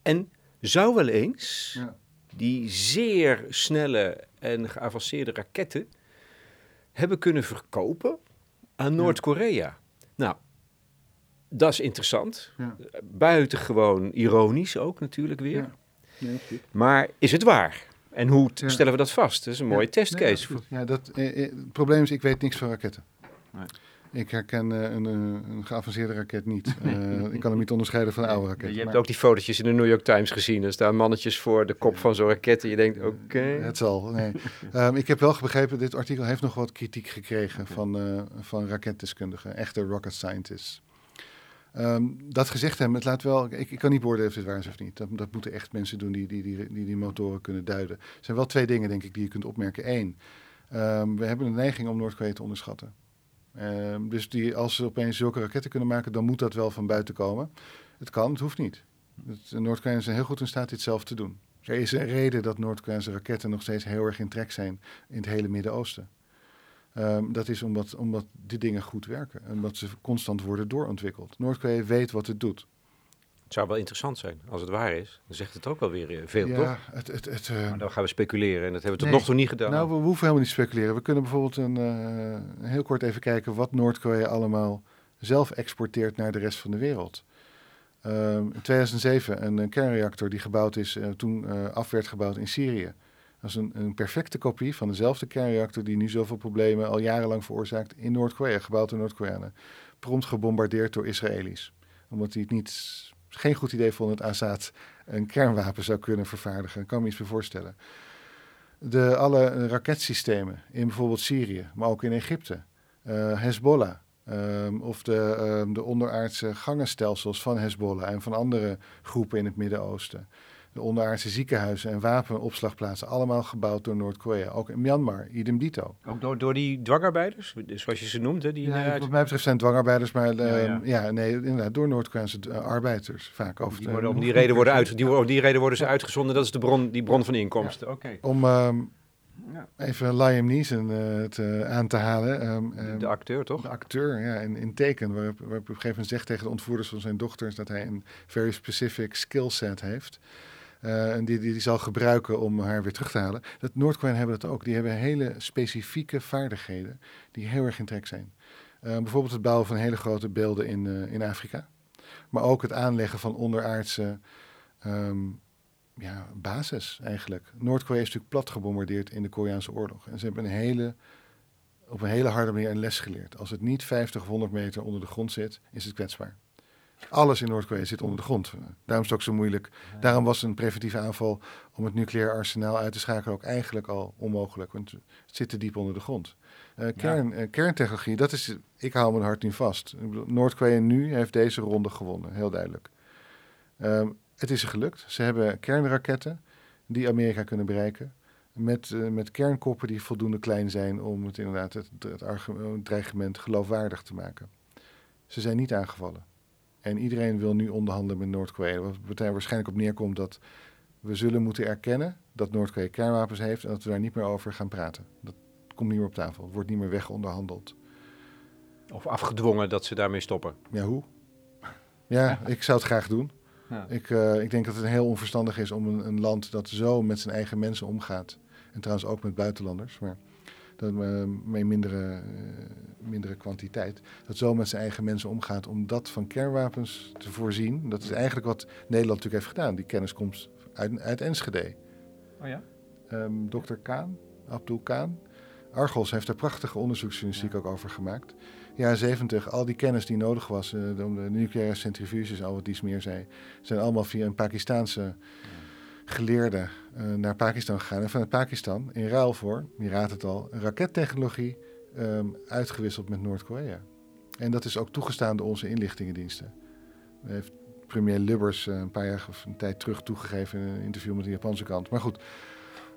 En zou wel eens ja. die zeer snelle en geavanceerde raketten hebben kunnen verkopen aan Noord-Korea. Nou, dat is interessant. Ja. Buitengewoon ironisch ook natuurlijk weer. Ja. maar is het waar? En hoe stellen we dat vast? Dat is een mooie testcase. ja, dat, eh, eh, het probleem is, ik weet niks van raketten. Nee. Ik herken uh, een, een, geavanceerde raket niet. Uh, ik kan hem niet onderscheiden van een oude raket. Je hebt ook die fotootjes in de New York Times gezien. Er staan mannetjes voor de kop van zo'n raket. En je denkt, oké. Het zal, nee. um, ik heb wel begrepen, dit artikel heeft nog wat kritiek gekregen van, uh, van raketdeskundigen. Echte rocket scientists. Um, dat gezegd hebben, laat wel. Ik, ik kan niet beoordelen of dit waar is of niet. Dat, dat moeten echt mensen doen die die, die, die die motoren kunnen duiden. Er zijn wel twee dingen, denk ik, die je kunt opmerken. Eén, um, we hebben een neiging om Noord-Korea te onderschatten. Um, dus die, als ze opeens zulke raketten kunnen maken, dan moet dat wel van buiten komen. Het kan, het hoeft niet. Noord-Koreanen zijn heel goed in staat dit zelf te doen. Er is een reden dat Noord-Koreaanse raketten nog steeds heel erg in trek zijn in het hele Midden-Oosten. Um, dat is omdat, omdat die dingen goed werken en omdat ze constant worden doorontwikkeld. Noord-Korea weet wat het doet. Het zou wel interessant zijn als het waar is. Dan zegt het ook wel weer eh, veel, ja, toch? Het, het, het, uh, maar dan gaan we speculeren en dat hebben we tot nog toe niet gedaan. Nou, we, hoeven helemaal niet te speculeren. We kunnen bijvoorbeeld een, uh, heel kort even kijken wat Noord-Korea allemaal zelf exporteert naar de rest van de wereld. Um, in 2007 een, een, kernreactor die gebouwd is, toen af werd gebouwd in Syrië. Dat is een, een, perfecte kopie van dezelfde kernreactor die nu zoveel problemen al jarenlang veroorzaakt in Noord-Korea, gebouwd door Noord-Koreanen. Prompt gebombardeerd door Israëli's. Omdat die het niet, geen goed idee vonden dat Assad een kernwapen zou kunnen vervaardigen. Ik kan me iets meer voorstellen. De, alle raketsystemen in bijvoorbeeld Syrië, maar ook in Egypte, uh, Hezbollah, um, of de, um, de onderaardse gangenstelsels van Hezbollah en van andere groepen in het Midden-Oosten de onderaardse ziekenhuizen en wapenopslagplaatsen, allemaal gebouwd door Noord-Korea. Ook in Myanmar, idem dito. Ook door, door die dwangarbeiders, zoals je ze noemt? Hè, die ja, Wat mij betreft zijn dwangarbeiders, maar ja, ja. Ehm, ja, nee, inderdaad, door Noord-Koreaanse uh, arbeiders vaak. Over die worden, om, die reden worden uit, die, om die reden worden ze uitgezonden, dat is de bron, die bron van inkomsten. Oké. Om... Um, ja. Even Liam Neeson uh, te, aan te halen. Um, de acteur, toch? De acteur, ja, in, in Teken, waarop, waarop op een gegeven moment zegt tegen de ontvoerders van zijn dochters dat hij een very specific skill set heeft. Uh, en die, die, zal gebruiken om haar weer terug te halen. Dat Noord-Koreanen hebben dat ook. Die hebben hele specifieke vaardigheden die heel erg in trek zijn. Uh, bijvoorbeeld het bouwen van hele grote beelden in, uh, in Afrika. Maar ook het aanleggen van onderaardse um, ja, basis eigenlijk. Noord-Korea is natuurlijk plat gebombardeerd in de Koreaanse oorlog. En ze hebben een hele, op een hele harde manier een les geleerd. Als het niet 50 of 100 meter onder de grond zit, is het kwetsbaar. Alles in Noord-Korea zit onder de grond. Daarom is het ook zo moeilijk. Daarom was een preventieve aanval om het nucleair arsenaal uit te schakelen ook eigenlijk al onmogelijk. Want het zit te diep onder de grond. Uh, kern, ja. uh, kerntechnologie, dat is, ik hou mijn hart nu vast. Noord-Korea nu heeft deze ronde gewonnen, heel duidelijk. Um, het is er gelukt. Ze hebben kernraketten die Amerika kunnen bereiken. Met, uh, met kernkoppen die voldoende klein zijn om het inderdaad het, het, het dreigement geloofwaardig te maken. Ze zijn niet aangevallen. En iedereen wil nu onderhandelen met Noord-Korea. Wat er waarschijnlijk op neerkomt dat we zullen moeten erkennen dat Noord-Korea kernwapens heeft en dat we daar niet meer over gaan praten. Dat komt niet meer op tafel. Het wordt niet meer wegonderhandeld. Of afgedwongen dat ze daarmee stoppen. Ja, hoe? Ja, ik zou het graag doen. Ja. Ik, uh, ik denk dat het heel onverstandig is om een, een, land dat zo met zijn eigen mensen omgaat. En trouwens ook met buitenlanders. Maar dat, uh, met mindere, uh, mindere kwantiteit. Dat zo met zijn eigen mensen omgaat om dat van kernwapens te voorzien. Dat is eigenlijk wat Nederland natuurlijk heeft gedaan. Die kennis komt uit, uit Enschede. Oh ja? Um, Dr. Kaan, Abdul Kaan. Argos heeft daar prachtige onderzoeksjournalistiek ja. ook over gemaakt. Ja, 70, al die kennis die nodig was uh, om de nucleaire centrifuges, al wat iets meer zei, zijn allemaal via een Pakistaanse geleerde uh, naar Pakistan gegaan. En vanuit Pakistan, in ruil voor, je raadt het al, rakettechnologie um, uitgewisseld met Noord-Korea. En dat is ook toegestaan door onze inlichtingendiensten. Heeft premier Lubbers uh, een paar jaar of een tijd terug toegegeven in een interview met de Japanse kant. Maar goed,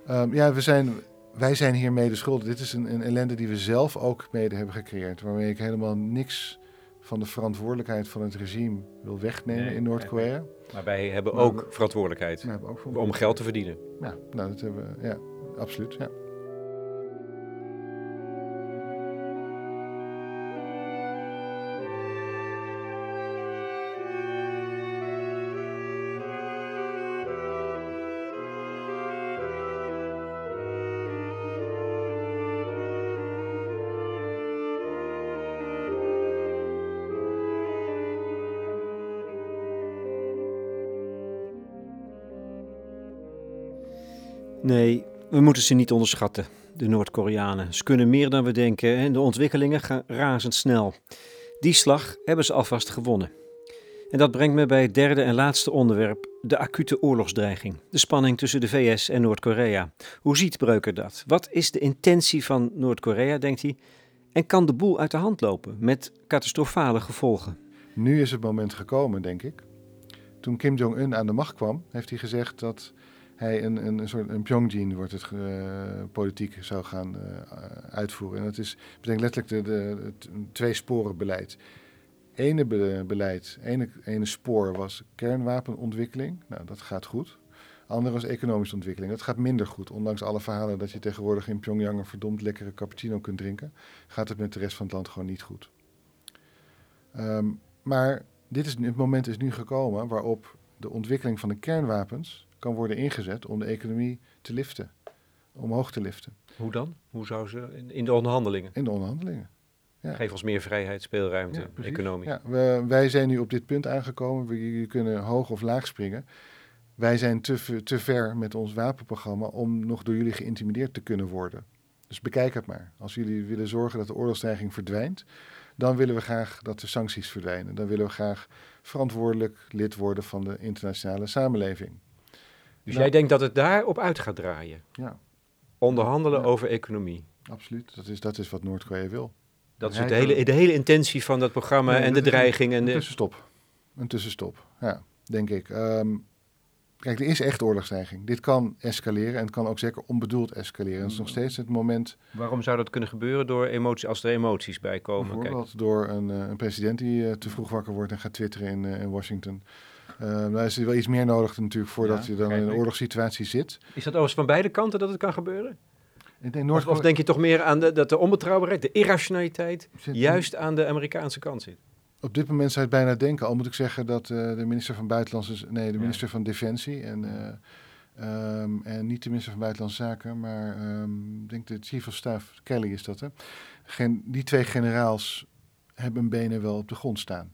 um, ja, we zijn wij zijn hier mede schuldig. Dit is een, een, ellende die we zelf ook mede hebben gecreëerd. Waarmee ik helemaal niks van de verantwoordelijkheid van het regime wil wegnemen nee, in Noord-Korea. Maar wij hebben ook verantwoordelijkheid we hebben ook om geld te verdienen. Ja, nou, dat hebben we, ja, absoluut. Ja. Moeten ze niet onderschatten, de Noord-Koreanen. Ze kunnen meer dan we denken en de ontwikkelingen gaan razendsnel. Die slag hebben ze alvast gewonnen. En dat brengt me bij het derde en laatste onderwerp, de acute oorlogsdreiging. De spanning tussen de VS en Noord-Korea. Hoe ziet Breuker dat? Wat is de intentie van Noord-Korea, denkt hij? En kan de boel uit de hand lopen met catastrofale gevolgen? Nu is het moment gekomen, denk ik. Toen Kim Jong-un aan de macht kwam, heeft hij gezegd dat hij een, een, een soort een Pyongyang wordt het uh, politiek zou gaan uh, uitvoeren. En dat is, betekent letterlijk de, twee sporen beleid. Ene be, beleid, ene, ene spoor was kernwapenontwikkeling. Nou, dat gaat goed. Andere was economische ontwikkeling. Dat gaat minder goed. Ondanks alle verhalen dat je tegenwoordig in Pyongyang een verdomd lekkere cappuccino kunt drinken, gaat het met de rest van het land gewoon niet goed. Um, maar dit is, het moment is nu gekomen waarop de ontwikkeling van de kernwapens kan worden ingezet om de economie te liften, omhoog te liften. Hoe dan? Hoe zou ze in, de onderhandelingen? In de onderhandelingen. Ja. Geef ons meer vrijheid, speelruimte, ja, economie. Ja, we, wij zijn nu op dit punt aangekomen. We, kunnen hoog of laag springen. Wij zijn te, te ver met ons wapenprogramma om nog door jullie geïntimideerd te kunnen worden. Dus bekijk het maar. Als jullie willen zorgen dat de oorlogsdreiging verdwijnt, dan willen we graag dat de sancties verdwijnen. Dan willen we graag verantwoordelijk lid worden van de internationale samenleving. Dus nou, jij denkt dat het daarop uit gaat draaien? Ja. Onderhandelen over economie. Absoluut, dat is, dat is wat Noord-Korea wil. Dat is de hele, de hele intentie van dat programma en de dreiging. En een de... tussenstop. Een tussenstop, ja, denk ik. Um, kijk, er is echt oorlogsdreiging. Dit kan escaleren en het kan ook zeker onbedoeld escaleren. Het is nog mm. steeds het moment... Waarom zou dat kunnen gebeuren door emoties, als er emoties bij komen? Bijvoorbeeld Kijk. door een, uh, een, president die uh, te vroeg wakker wordt en gaat twitteren in, uh, in Washington. Uh, daar is er wel iets meer nodig natuurlijk voordat ja, je dan in een oorlogssituatie zit. Is dat overigens van beide kanten dat het kan gebeuren? Ik denk Noord of, of, denk je toch meer aan de, dat de onbetrouwbaarheid, de irrationaliteit, juist aan de Amerikaanse kant zit? Op dit moment zou je het bijna denken. Al moet ik zeggen dat uh, de minister van Buitenlandse... Nee, de minister ja. van Defensie en... Uh, um, en niet de minister van Buitenlandse Zaken, maar um, ik denk de chief of staff, Kelly is dat, hè? Die twee generaals hebben hun benen wel op de grond staan.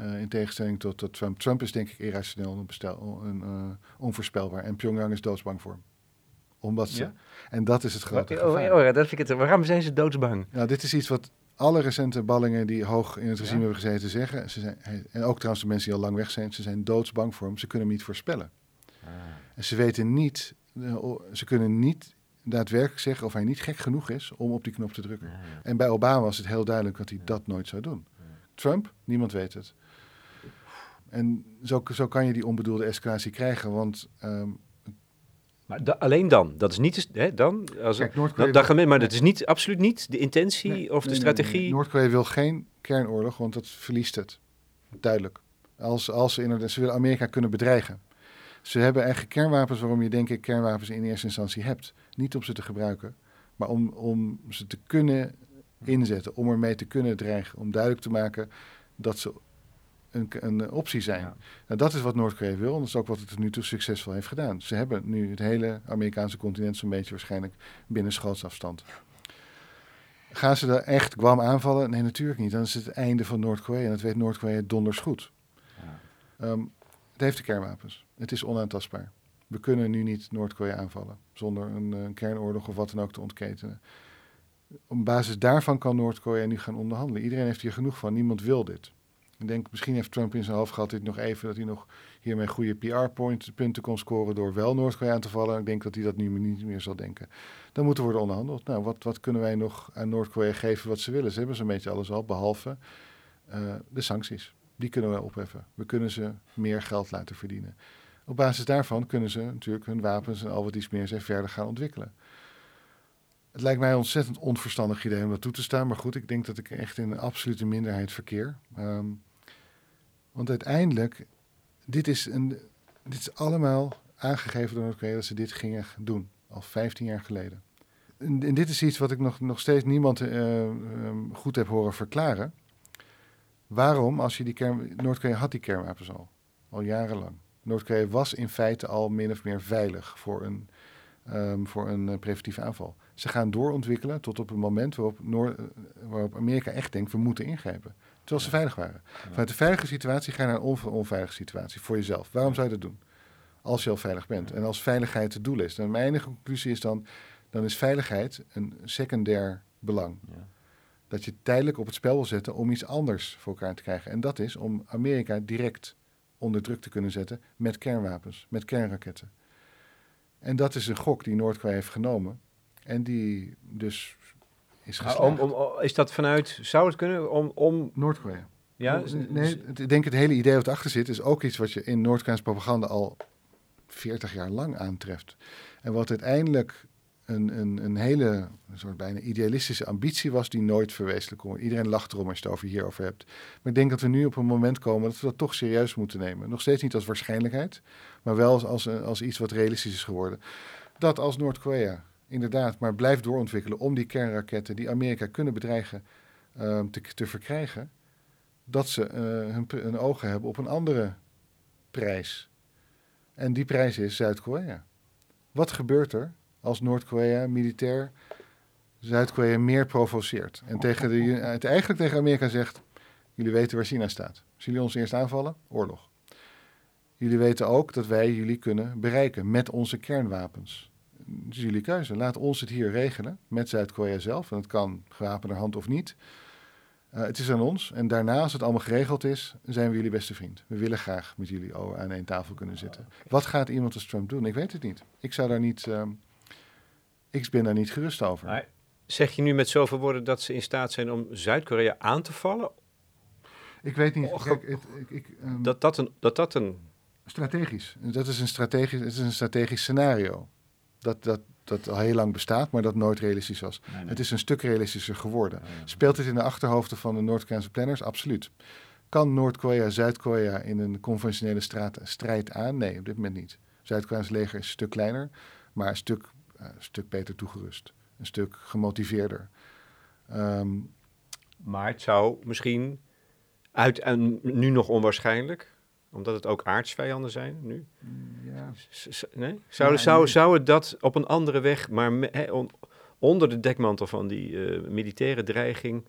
Uh, in tegenstelling tot, tot, Trump. Trump is denk ik irrationeel en, uh, onvoorspelbaar. En Pyongyang is doodsbang voor hem. Omdat ze... Ja? En dat is het grote oh, gevaar. Oh, dat vind ik het, waarom zijn ze doodsbang? Nou, dit is iets wat alle recente ballingen die hoog in het regime ja? hebben gezeten zeggen. Ze zijn, en ook trouwens de mensen die al lang weg zijn. Ze zijn doodsbang voor hem. Ze kunnen hem niet voorspellen. Ah. En ze weten niet... Uh, ze kunnen niet daadwerkelijk zeggen of hij niet gek genoeg is om op die knop te drukken. Ja, ja. En bij Obama was het heel duidelijk dat hij dat nooit zou doen. Trump, niemand weet het. En zo, zo kan je die onbedoelde escalatie krijgen, want... Um, maar da, alleen dan, dat is niet, hè, dan, als Kijk, Noord-Korea... Da, maar nee. dat is niet, absoluut niet de intentie nee, of de nee, strategie. Noord-Korea wil geen kernoorlog, want dat verliest het. Duidelijk. Als, als ze, inderdaad, ze willen Amerika kunnen bedreigen. Ze hebben eigenlijk kernwapens waarom je denk ik kernwapens in eerste instantie hebt. Niet om ze te gebruiken, maar om, om ze te kunnen inzetten, om ermee te kunnen dreigen. Om duidelijk te maken dat ze een, een optie zijn. Nou, dat is wat Noord-Korea wil en dat is ook wat het tot nu toe succesvol heeft gedaan. Ze hebben nu het hele Amerikaanse continent zo'n beetje waarschijnlijk binnen schootsafstand. Gaan ze daar echt Guam aanvallen? Nee, natuurlijk niet. Dan is het het einde van Noord-Korea en dat weet Noord-Korea donders goed. Ja. Ehm, het heeft de kernwapens. Het is onaantastbaar. We kunnen nu niet Noord-Korea aanvallen zonder een, een, kernoorlog of wat dan ook te ontketenen. Op basis daarvan kan Noord-Korea nu gaan onderhandelen. Iedereen heeft hier genoeg van. Niemand wil dit. Ik denk, misschien heeft Trump in zijn hoofd gehad dit nog even, dat hij nog hiermee goede PR-punten kon scoren door wel Noord-Korea aan te vallen. Ik denk dat hij dat nu niet meer zal denken. Dan moet er worden onderhandeld. Nou, wat, wat kunnen wij nog aan Noord-Korea geven wat ze willen? Ze hebben zo'n beetje alles al, behalve uh, de sancties. Die kunnen we opheffen. We kunnen ze meer geld laten verdienen. Op basis daarvan kunnen ze natuurlijk hun wapens en al wat iets meer zijn verder gaan ontwikkelen. Het lijkt mij een ontzettend onverstandig idee om dat toe te staan. Maar goed, ik denk dat ik echt in een absolute minderheid verkeer. Um, want uiteindelijk, dit is, een, dit is allemaal aangegeven door Noord-Korea dat ze dit gingen doen. Al 15 jaar geleden. En, dit is iets wat ik nog, nog steeds niemand uh, um, goed heb horen verklaren. Waarom, als je die kern... Noord-Korea had die kernwapens al. Al jarenlang. Noord-Korea was in feite al min of meer veilig voor een, um, voor een uh, preventieve aanval. Ze gaan doorontwikkelen tot op een moment waarop, Noord, uh, waarop Amerika echt denkt, we moeten ingrijpen. Terwijl ze veilig waren. Vanuit de veilige situatie ga je naar een on onveilige situatie voor jezelf. Waarom zou je dat doen? Als je al veilig bent. En als veiligheid het doel is. Dan mijn enige conclusie is dan, dan is veiligheid een secundair belang. Ja. Dat je tijdelijk op het spel wil zetten om iets anders voor elkaar te krijgen. En dat is om Amerika direct onder druk te kunnen zetten met kernwapens, met kernraketten. En dat is een gok die Noord-Korea heeft genomen. En die dus is Om, om, is dat vanuit, zou het kunnen, om... om... Noord-Korea. Ja? Nee, ik denk het hele idee wat erachter zit is ook iets wat je in Noord-Koreaanse propaganda al 40 jaar lang aantreft. En wat uiteindelijk een, een, een hele een soort bijna idealistische ambitie was die nooit verwezenlijk kon. Iedereen lacht erom als je het over hierover hebt. Maar ik denk dat we nu op een moment komen dat we dat toch serieus moeten nemen. Nog steeds niet als waarschijnlijkheid, maar wel als, als, als iets wat realistisch is geworden. Dat als Noord-Korea inderdaad maar blijft doorontwikkelen om die kernraketten die Amerika kunnen bedreigen uh, te, te, verkrijgen, dat ze hun, hun, ogen hebben op een andere prijs. En die prijs is Zuid-Korea. Wat gebeurt er als Noord-Korea militair Zuid-Korea meer provoceert? En tegen de, het eigenlijk tegen Amerika zegt: Jullie weten waar China staat. Als jullie ons eerst aanvallen, oorlog. Jullie weten ook dat wij jullie kunnen bereiken met onze kernwapens het is jullie keuze. Laat ons het hier regelen met Zuid-Korea zelf. En het kan gewapende hand of niet. Uh, het is aan ons. En daarna, als het allemaal geregeld is, zijn we jullie beste vriend. We willen graag met jullie aan één tafel kunnen zitten. Wat gaat iemand als Trump doen? Ik weet het niet. Ik zou daar niet. Uh, ik ben daar niet gerust over. Maar zeg je nu met zoveel woorden dat ze in staat zijn om Zuid-Korea aan te vallen? Ik weet niet. Oh, Kijk, het, ik, ik, um, dat, dat, een, dat dat een. Strategisch. Dat is een strategisch, het is een strategisch scenario dat, dat, dat al heel lang bestaat, maar dat nooit realistisch was. Het is een stuk realistischer geworden. Speelt het in de achterhoofden van de Noord-Koreaanse planners? Absoluut. Kan Noord-Korea Zuid-Korea in een conventionele straat, strijd aan? Nee, op dit moment niet. Zuid-Koreaans leger is een stuk kleiner, maar een stuk, uh, een stuk beter toegerust. Een stuk gemotiveerder. Um, maar het zou misschien uit en nu nog onwaarschijnlijk, omdat het ook aardsvijanden zijn nu? Ja. Nee? Zou, zou, zou het dat op een andere weg, maar onder de dekmantel van die uh, militaire dreiging,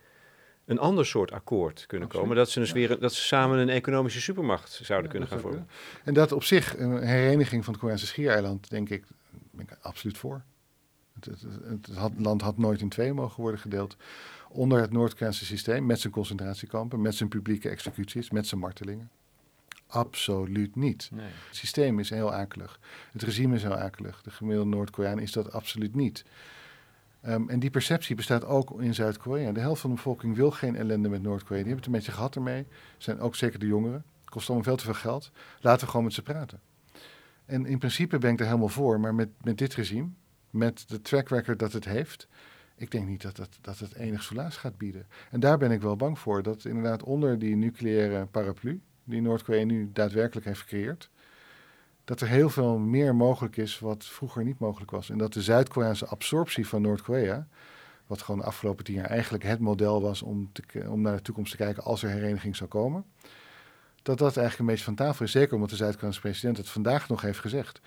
een ander soort akkoord kunnen komen? Dat ze, dus weer, dat ze samen een economische supermacht zouden kunnen gaan vormen? En dat op zich, een hereniging van het Koreaanse schiereiland, denk ik, ben ik absoluut voor. Het, het, het, het land had nooit in twee mogen worden gedeeld. Onder het Noord-Koreaanse systeem, met zijn concentratiekampen, met zijn publieke executies, met zijn martelingen. Absoluut niet. Nee. Het systeem is heel akelig. Het regime is heel akelig. De gemiddelde Noord-Koreaan is dat absoluut niet. Um, en die perceptie bestaat ook in Zuid-Korea. De helft van de bevolking wil geen ellende met Noord-Korea. Die hebben het een beetje gehad ermee. Zijn ook zeker de jongeren. Het kost allemaal veel te veel geld. Laten we gewoon met ze praten. En in principe ben ik er helemaal voor. Maar met, met dit regime, met de track record dat het heeft, ik denk niet dat het, dat het enig soelaas gaat bieden. En daar ben ik wel bang voor. Dat inderdaad onder die nucleaire paraplu die Noord-Korea nu daadwerkelijk heeft gecreëerd, dat er heel veel meer mogelijk is wat vroeger niet mogelijk was. En dat de Zuid-Koreaanse absorptie van Noord-Korea, wat gewoon de afgelopen tien jaar eigenlijk het model was om, te, om naar de toekomst te kijken als er hereniging zou komen, dat dat eigenlijk een beetje van tafel is. Zeker omdat de Zuid-Koreaanse president het vandaag nog heeft gezegd.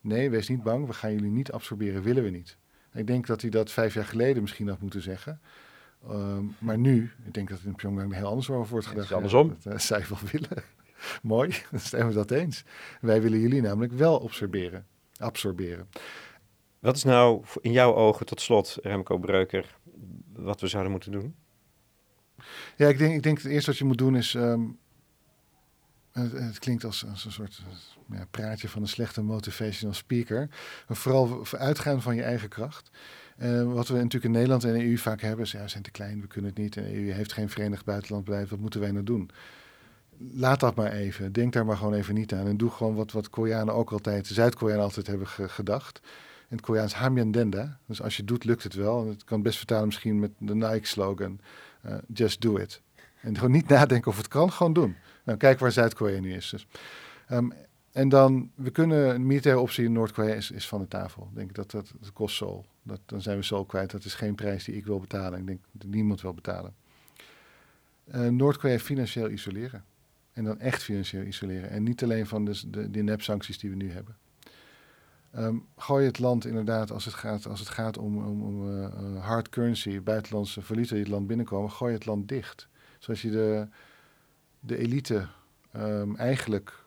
Nee, wees niet bang, we gaan jullie niet absorberen, willen we niet. Ik denk dat hij dat vijf jaar geleden misschien had moeten zeggen. Ehm, maar nu, ik denk dat het in Pyongyang heel anders over wordt gedacht. Het is andersom. dat uh, zij wel willen. Mooi, dan zijn we dat eens. Wij willen jullie namelijk wel absorberen. absorberen. Wat is nou in jouw ogen, tot slot, Remco Breuker, wat we zouden moeten doen? Ja, ik denk, ik denk het eerste wat je moet doen is um, het, het, klinkt als, als een soort ja, praatje van een slechte motivational speaker. Maar vooral uitgaan van je eigen kracht. Uh, wat we natuurlijk in Nederland en de EU vaak hebben, is ja, we zijn te klein, we kunnen het niet. En de EU heeft geen verenigd buitenlandbeleid, wat moeten wij nou doen? Laat dat maar even. Denk daar maar gewoon even niet aan. En doe gewoon wat, wat Koreanen ook altijd, Zuid-Koreanen altijd hebben gedacht. In het Koreaans Hamyan Denda. Dus als je doet, lukt het wel. En het kan best vertalen misschien met de Nike-slogan: uh, Just do it. En gewoon niet nadenken of het kan, gewoon doen. Nou, kijk waar Zuid-Korea nu is. Dus, um, en dan, we kunnen een militaire optie in Noord-Korea is, van de tafel. Ik denk dat dat, dat kost zo. Dat, dan zijn we zo kwijt. Dat is geen prijs die ik wil betalen. Ik denk dat niemand wil betalen. Uh, Noord-Korea financieel isoleren. En dan echt financieel isoleren. En niet alleen van de, de, de nepsancties die we nu hebben. Um, gooi het land inderdaad, als het gaat, als het gaat om, om, om uh, hard currency, buitenlandse valuta die het land binnenkomen, gooi het land dicht. Zoals je de, de elite um, eigenlijk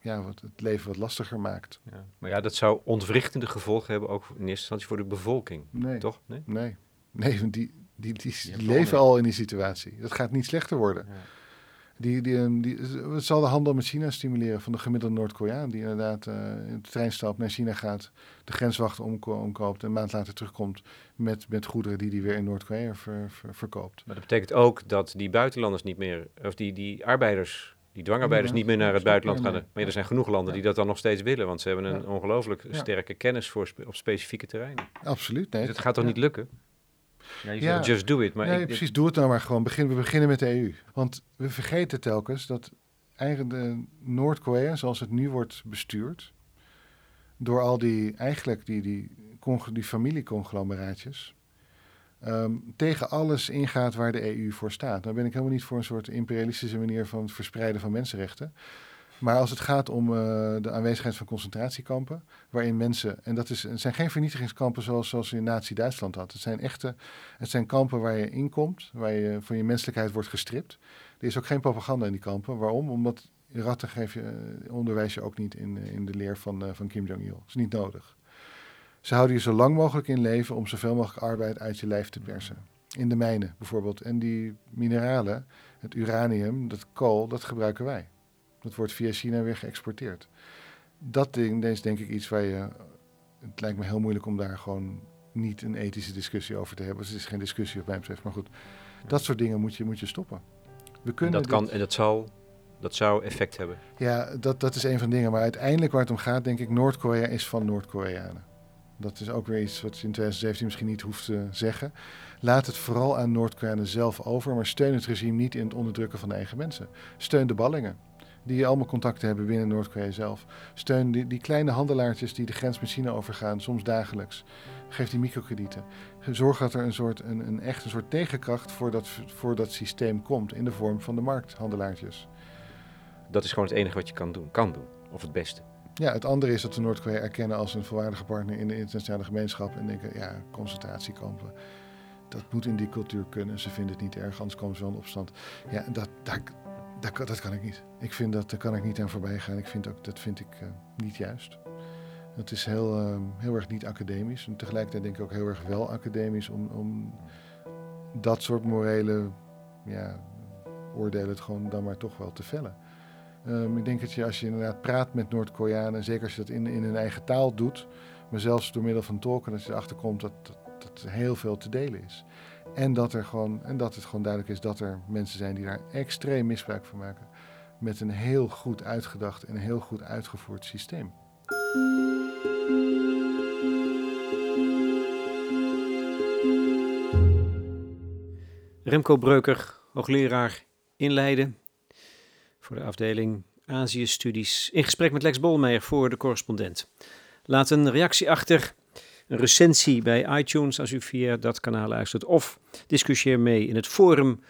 ja, wat het leven wat lastiger maakt. Ja. Maar ja, dat zou ontwrichtende gevolgen hebben, ook in eerste instantie voor de bevolking. Nee. Toch? Nee, nee. nee die, die, die, die leven al in die situatie. Dat gaat niet slechter worden. Ja. Die, die, die, het zal de handel met China stimuleren van de gemiddelde Noord-Koreaan. Die inderdaad uh, in de trein stapt, naar China gaat, de grenswacht omko omkoopt en een maand later terugkomt met, met goederen die hij weer in Noord-Korea ver, ver, verkoopt. Maar dat betekent ook dat die buitenlanders niet meer, of die, die arbeiders die dwangarbeiders niet meer naar het buitenland gaan. Maar er zijn genoeg landen die dat dan nog steeds willen, want ze hebben een ongelooflijk sterke kennis voor op specifieke terreinen. Absoluut. Nee. Dus het gaat toch niet lukken? Ja, je ja. just do it. Maar nee, precies, doe het nou maar gewoon. Begin, we beginnen met de EU. Want we vergeten telkens dat eigenlijk Noord-Korea, zoals het nu wordt bestuurd, door al die, eigenlijk die, die, die familieconglomeraatjes, um, tegen alles ingaat waar de EU voor staat. Dan ben ik helemaal niet voor een soort imperialistische manier van het verspreiden van mensenrechten. Maar als het gaat om uh, de aanwezigheid van concentratiekampen, waarin mensen, en dat is, het zijn geen vernietigingskampen zoals, zoals in Nazi-Duitsland had. Het zijn echte, het zijn kampen waar je inkomt, waar je van je menselijkheid wordt gestript. Er is ook geen propaganda in die kampen. Waarom? Omdat ratten geef je, uh, onderwijs je ook niet in, in de leer van, van Kim Jong-il. Dat is niet nodig. Ze houden je zo lang mogelijk in leven om zoveel mogelijk arbeid uit je lijf te persen. In de mijnen bijvoorbeeld. En die mineralen, het uranium, dat kool, dat gebruiken wij. Dat wordt via China weer geëxporteerd. Dat ding, is denk ik iets waar je. Het lijkt me heel moeilijk om daar gewoon niet een ethische discussie over te hebben. Dus het is geen discussie wat mij betreft. Maar goed, dat soort dingen moet je, moet je stoppen. We kunnen en dat, kan, en dat, zal, dat zou effect hebben. Ja, dat, dat is een van de dingen. Maar uiteindelijk waar het om gaat, denk ik, Noord-Korea is van Noord-Koreanen. Dat is ook weer iets wat je in 2017 misschien niet hoeft te zeggen. Laat het vooral aan Noord-Koreanen zelf over, maar steun het regime niet in het onderdrukken van de eigen mensen. Steun de ballingen die allemaal contacten hebben binnen Noord-Korea zelf. Steun die, die, kleine handelaartjes die de grens met China overgaan, soms dagelijks. Geef die microkredieten. Zorg dat er een, soort, een, een echt een soort tegenkracht voor dat, voor dat systeem komt in de vorm van de markthandelaartjes. Dat is gewoon het enige wat je kan doen, kan doen. Of het beste. Ja, het andere is dat we Noord-Korea erkennen als een volwaardige partner in de internationale gemeenschap. En denken, ja, concentratiekampen, dat moet in die cultuur kunnen. Ze vinden het niet erg, anders komen ze wel in opstand. Ja, dat, dat, dat kan ik niet. Ik vind dat, daar kan ik niet aan voorbij gaan. Ik vind ook, dat vind ik uh, niet juist. Het is heel, uh, heel erg niet academisch. En tegelijkertijd denk ik ook heel erg wel academisch om, om dat soort morele ja, oordelen het gewoon dan maar toch wel te vellen. Um, ik denk dat je als je inderdaad praat met Noord-Koreanen, en zeker als je dat in, in hun eigen taal doet, maar zelfs door middel van tolken, dat je erachter komt dat, dat, dat heel veel te delen is. En dat, er gewoon, en dat het gewoon duidelijk is dat er mensen zijn die daar extreem misbruik van maken. Met een heel goed uitgedacht en heel goed uitgevoerd systeem. Remco Breuker, hoogleraar in Leiden. Voor de afdeling Azië-studies. In gesprek met Lex Bolmeijer voor de correspondent. Laat een reactie achter, een recensie bij iTunes als u via dat kanaal luistert. Of discussieer mee in het forum